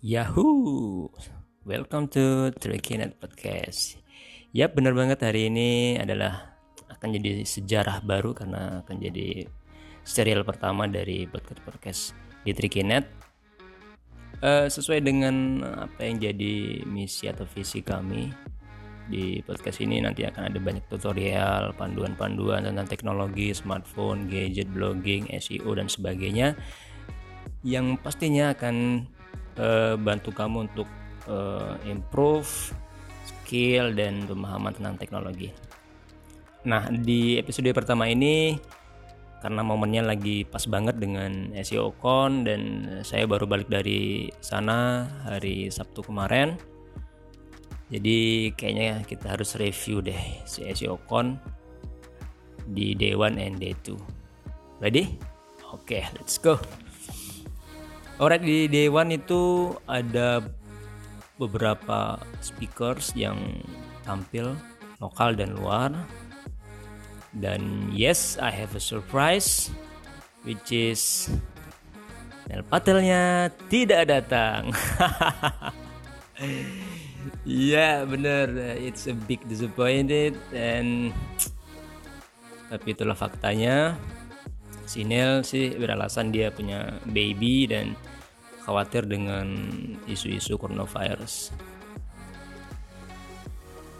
Yahoo! Welcome to Trikinet Podcast. Ya benar banget hari ini adalah akan jadi sejarah baru karena akan jadi serial pertama dari podcast podcast di Trikinet. Uh, sesuai dengan apa yang jadi misi atau visi kami di podcast ini nanti akan ada banyak tutorial, panduan-panduan tentang teknologi, smartphone, gadget, blogging, SEO dan sebagainya yang pastinya akan uh, bantu kamu untuk uh, improve skill dan pemahaman tentang teknologi. Nah, di episode pertama ini karena momennya lagi pas banget dengan SEO Con dan saya baru balik dari sana hari Sabtu kemarin. Jadi kayaknya kita harus review deh si SEO Con di Day 1 and Day 2. Ready? Oke, okay, let's go. Alright di Dewan itu ada beberapa speakers yang tampil lokal dan luar. Dan yes, I have a surprise which is Nel Patelnya tidak datang. Ya yeah, bener, it's a big disappointed and tapi itulah faktanya. Si Nel sih beralasan dia punya baby dan khawatir dengan isu-isu coronavirus.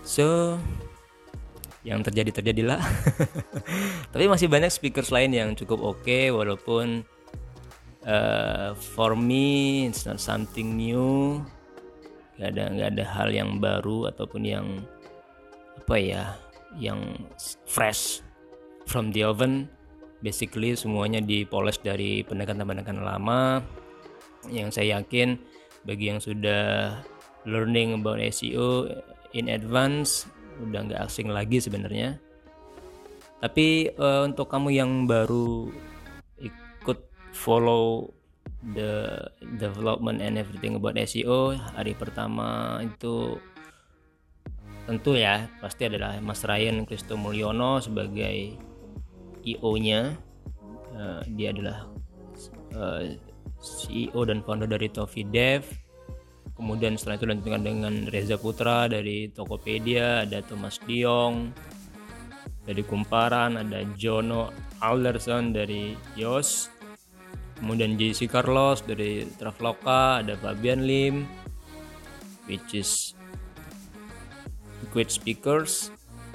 So, yang terjadi terjadilah. Tapi masih banyak speakers lain yang cukup oke okay, walaupun uh, for me it's not something new. Gak ada gak ada hal yang baru ataupun yang apa ya, yang fresh from the oven. Basically semuanya dipoles dari pendekatan-pendekatan lama yang saya yakin bagi yang sudah learning about SEO in advance udah nggak asing lagi sebenarnya. Tapi uh, untuk kamu yang baru ikut follow the development and everything about SEO hari pertama itu tentu ya pasti adalah Mas Ryan Kristo Mulyono sebagai IO-nya uh, dia adalah uh, CEO dan founder dari Tofi Dev. Kemudian setelah itu dilanjutkan dengan Reza Putra dari Tokopedia ada Thomas Diong dari Kumparan ada Jono Alderson dari Yos. Kemudian JC Carlos dari Traveloka ada Fabian Lim which is great speakers.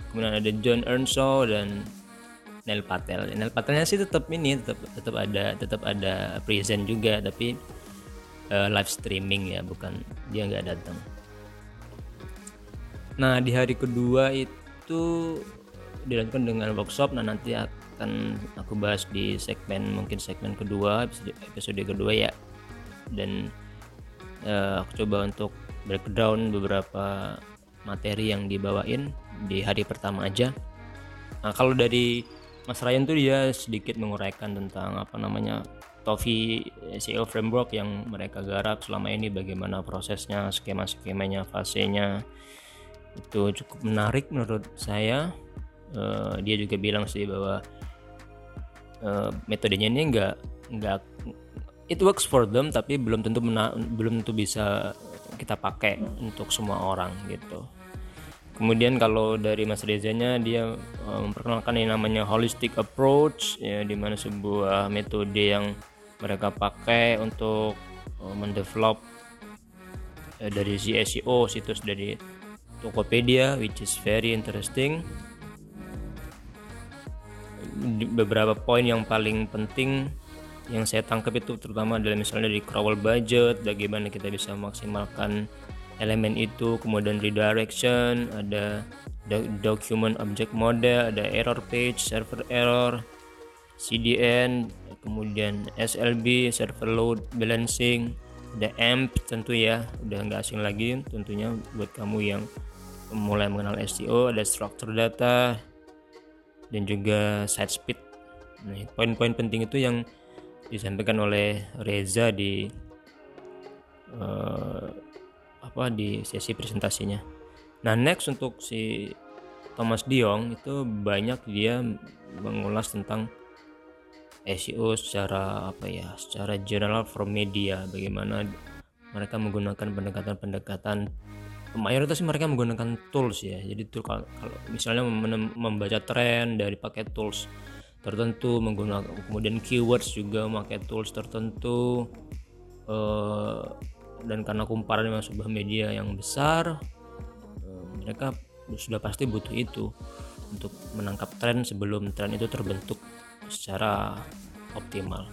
Kemudian ada John Earnshaw dan Nel Patel. Nel Patelnya sih tetap ini tetap tetap ada tetap ada present juga tapi uh, live streaming ya bukan dia nggak datang. Nah di hari kedua itu dilanjutkan dengan workshop. Nah nanti akan aku bahas di segmen mungkin segmen kedua episode, episode kedua ya dan uh, aku coba untuk breakdown beberapa materi yang dibawain di hari pertama aja. Nah kalau dari Mas Ryan tuh dia sedikit menguraikan tentang apa namanya Tofi SEO framework yang mereka garap selama ini bagaimana prosesnya, skema-skemanya, fasenya itu cukup menarik menurut saya. Uh, dia juga bilang sih bahwa uh, metodenya ini enggak enggak it works for them tapi belum tentu belum tentu bisa kita pakai untuk semua orang gitu. Kemudian kalau dari Mas Rezanya dia uh, memperkenalkan yang namanya holistic approach ya di mana sebuah metode yang mereka pakai untuk uh, mendevelop uh, dari SEO situs dari Tokopedia which is very interesting. Beberapa poin yang paling penting yang saya tangkap itu terutama adalah misalnya dari crawl budget, bagaimana kita bisa memaksimalkan elemen itu kemudian redirection ada document object model ada error page server error CDN kemudian SLB server load balancing ada AMP tentu ya udah nggak asing lagi tentunya buat kamu yang mulai mengenal SEO ada structure data dan juga site speed. Nah poin-poin penting itu yang disampaikan oleh Reza di uh, apa di sesi presentasinya. Nah next untuk si Thomas Diong itu banyak dia mengulas tentang SEO secara apa ya secara general from media bagaimana mereka menggunakan pendekatan-pendekatan mayoritas mereka menggunakan tools ya jadi tuh kalau, misalnya membaca tren dari pakai tools tertentu menggunakan kemudian keywords juga memakai tools tertentu uh, dan karena kumparan memang sebuah media yang besar uh, mereka sudah pasti butuh itu untuk menangkap tren sebelum tren itu terbentuk secara optimal.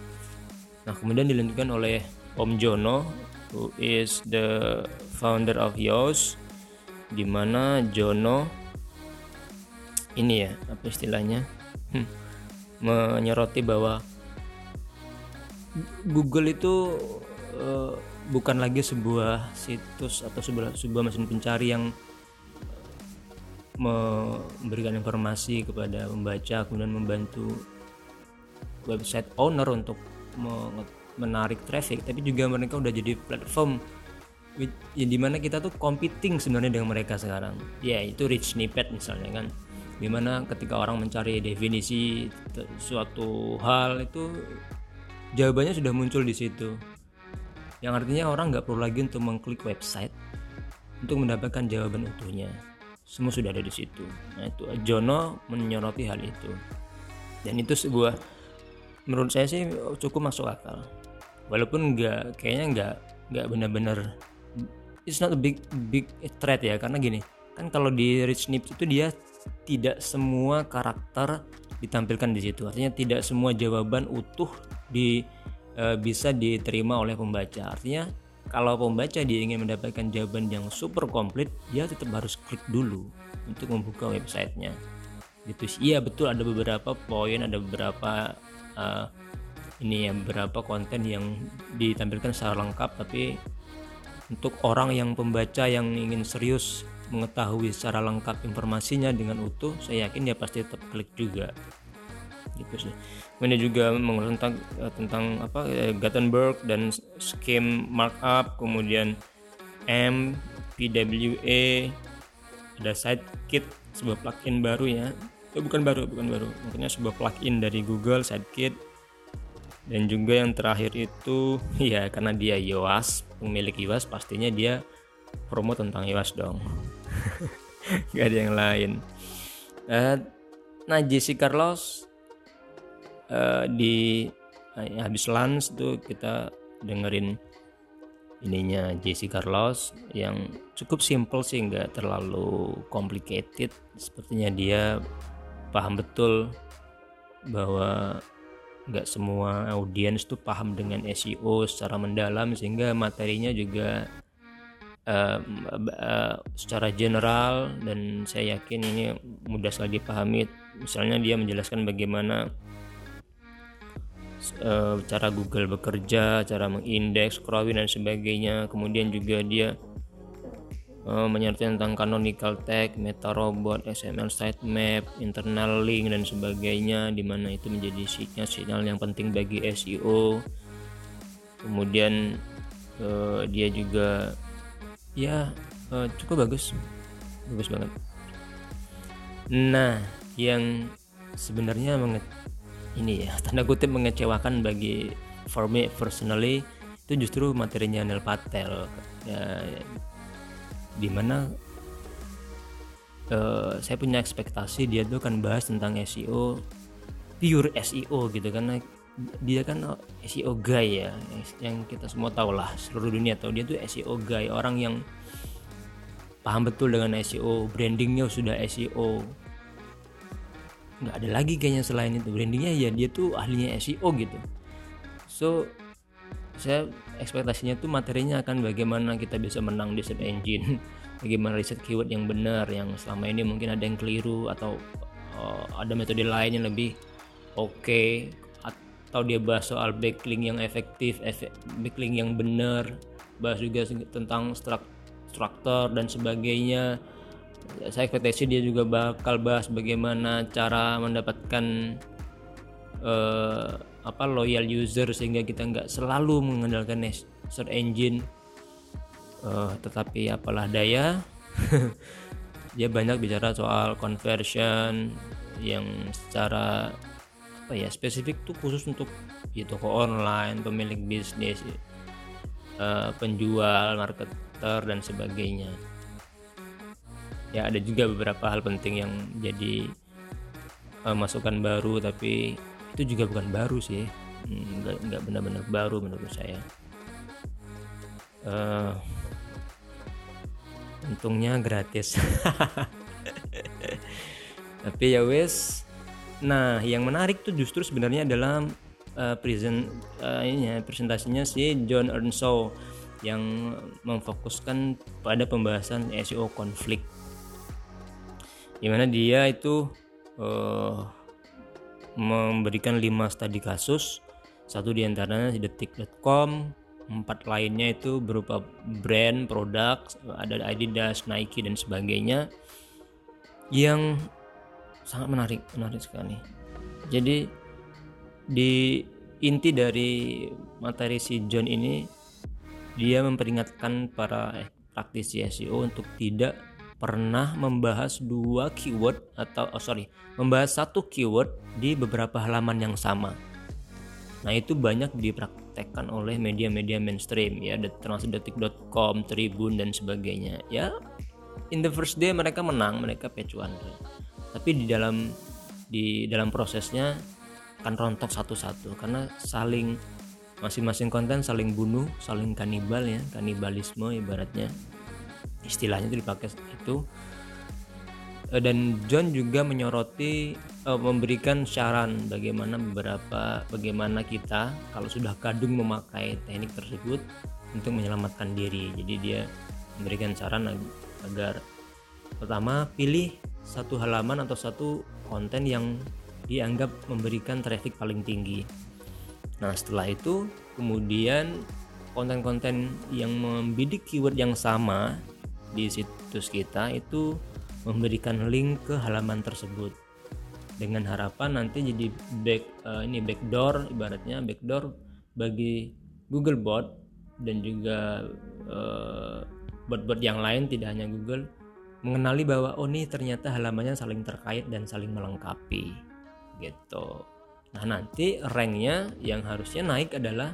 Nah, kemudian dilanjutkan oleh Om Jono who is the founder of Yos di mana Jono ini ya apa istilahnya hmm, menyoroti bahwa Google itu uh, bukan lagi sebuah situs atau sebuah sebuah mesin pencari yang memberikan informasi kepada pembaca kemudian membantu website owner untuk menarik traffic tapi juga mereka udah jadi platform yang di mana kita tuh competing sebenarnya dengan mereka sekarang. Ya itu rich snippet misalnya kan. Di mana ketika orang mencari definisi suatu hal itu jawabannya sudah muncul di situ yang artinya orang nggak perlu lagi untuk mengklik website untuk mendapatkan jawaban utuhnya. Semua sudah ada di situ. Nah itu Jono menyoroti hal itu. Dan itu sebuah menurut saya sih cukup masuk akal. Walaupun nggak kayaknya nggak nggak benar-benar it's not a big big threat ya. Karena gini kan kalau di rich nips itu dia tidak semua karakter ditampilkan di situ. Artinya tidak semua jawaban utuh di e, bisa diterima oleh pembaca. Artinya kalau pembaca dia ingin mendapatkan jawaban yang super komplit dia tetap harus klik dulu untuk membuka websitenya. Gitu iya betul ada beberapa poin ada beberapa uh, ini ya beberapa konten yang ditampilkan secara lengkap tapi untuk orang yang pembaca yang ingin serius mengetahui secara lengkap informasinya dengan utuh saya yakin dia pasti tetap klik juga gitu sih. Kemudian juga mengulas tentang eh, tentang apa eh, Gutenberg dan scheme markup kemudian M PWA ada Sidekit sebuah plugin baru ya. Itu eh, bukan baru bukan baru. Maksudnya sebuah plugin dari Google Sidekit dan juga yang terakhir itu ya karena dia Yoast pemilik Yoast pastinya dia promo tentang Yoast dong. Gak ada yang lain. Nah Jesse Carlos uh, di uh, habis lunch tuh kita dengerin ininya Jesse Carlos yang cukup simple sih nggak terlalu complicated. Sepertinya dia paham betul bahwa nggak semua audiens tuh paham dengan SEO secara mendalam sehingga materinya juga uh, uh, secara general dan saya yakin ini mudah sekali dipahami. Misalnya dia menjelaskan bagaimana uh, cara Google bekerja, cara mengindeks, crawling dan sebagainya. Kemudian juga dia uh, menyertai tentang canonical tag, meta robot, XML sitemap, internal link dan sebagainya di mana itu menjadi sinyal-sinyal yang penting bagi SEO. Kemudian uh, dia juga ya cukup bagus. Bagus banget. Nah, yang sebenarnya ini ya tanda kutip mengecewakan bagi for me personally itu justru materinya Neil Patel. Ya, di mana uh, saya punya ekspektasi dia tuh kan bahas tentang SEO pure SEO gitu karena dia kan SEO guy ya yang kita semua tahu lah seluruh dunia tahu. Dia tuh SEO guy orang yang paham betul dengan SEO brandingnya sudah SEO nggak ada lagi kayaknya selain itu. Brandingnya ya dia tuh ahlinya SEO gitu. So saya ekspektasinya tuh materinya akan bagaimana kita bisa menang di search engine bagaimana riset keyword yang benar yang selama ini mungkin ada yang keliru atau uh, ada metode lain yang lebih oke okay, atau dia bahas soal backlink yang efektif efek, backlink yang benar bahas juga tentang struktur dan sebagainya saya ekspektasi dia juga bakal bahas bagaimana cara mendapatkan uh, apa loyal user sehingga kita nggak selalu mengandalkan search engine. Uh, tetapi apalah daya. Dia banyak bicara soal conversion yang secara apa ya spesifik tuh khusus untuk ya toko online pemilik bisnis uh, penjual marketer dan sebagainya ya ada juga beberapa hal penting yang jadi uh, masukan baru tapi itu juga bukan baru sih. Hmm, nggak benar-benar baru menurut saya. Uh, untungnya gratis. Tapi ya wes nah yang menarik tuh justru sebenarnya adalah uh, present uh, ini ya, presentasinya si John Earnshaw yang memfokuskan pada pembahasan SEO konflik di mana dia itu uh, memberikan 5 studi kasus satu di antaranya di detik.com empat lainnya itu berupa brand, produk, ada Adidas, Nike dan sebagainya yang sangat menarik, menarik sekali. Jadi di inti dari materi si John ini dia memperingatkan para praktisi SEO untuk tidak pernah membahas dua keyword atau oh sorry membahas satu keyword di beberapa halaman yang sama. Nah itu banyak dipraktekkan oleh media-media mainstream ya termasuk detik.com, Tribun dan sebagainya. Ya in the first day mereka menang, mereka pecuan. Tapi di dalam di dalam prosesnya akan rontok satu-satu karena saling masing-masing konten saling bunuh, saling kanibal ya, kanibalisme ibaratnya. Istilahnya itu dipakai itu Eh, dan John juga menyoroti uh, memberikan saran bagaimana beberapa bagaimana kita kalau sudah kadung memakai teknik tersebut untuk menyelamatkan diri. Jadi dia memberikan saran agar pertama pilih satu halaman atau satu konten yang dianggap memberikan traffic paling tinggi. Nah, setelah itu kemudian konten-konten yang membidik keyword yang sama di situs kita itu memberikan link ke halaman tersebut dengan harapan nanti jadi back uh, ini backdoor ibaratnya backdoor bagi Google Bot dan juga uh, bot-bot yang lain tidak hanya Google mengenali bahwa oh ini ternyata halamannya saling terkait dan saling melengkapi gitu. Nah nanti ranknya yang harusnya naik adalah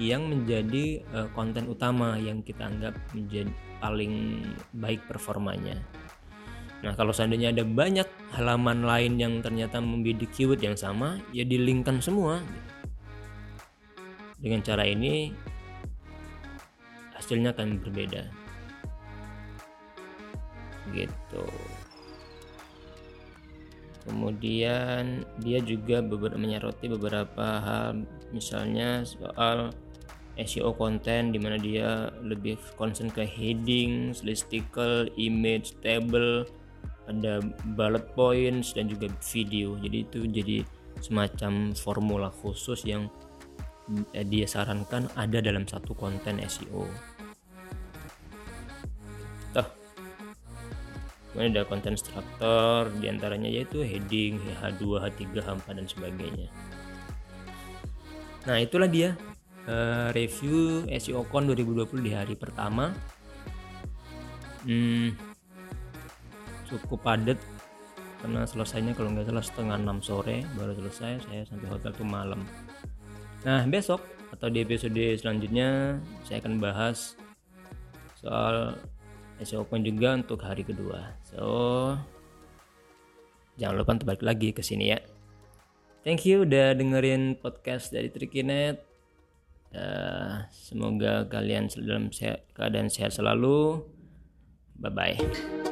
yang menjadi uh, konten utama yang kita anggap menjadi paling baik performanya. Nah, kalau seandainya ada banyak halaman lain yang ternyata membidik keyword yang sama, ya dilingkan semua. Dengan cara ini hasilnya akan berbeda. Gitu. Kemudian dia juga beberapa menyoroti beberapa hal misalnya soal SEO konten di mana dia lebih concern ke heading, listicle, image, table, ada bullet points dan juga video jadi itu jadi semacam formula khusus yang eh, dia sarankan ada dalam satu konten SEO Tuh. Kemudian ada konten struktur di antaranya yaitu heading, H2, H3, H4 dan sebagainya. Nah itulah dia uh, review SEO Con 2020 di hari pertama. Hmm, cukup padat karena selesainya kalau nggak salah setengah enam sore baru selesai saya sampai hotel tuh malam. Nah besok atau di episode selanjutnya saya akan bahas soal SEO Open juga untuk hari kedua. So jangan lupa untuk balik lagi ke sini ya. Thank you udah dengerin podcast dari Trikinet uh, semoga kalian dalam keadaan sehat selalu. Bye bye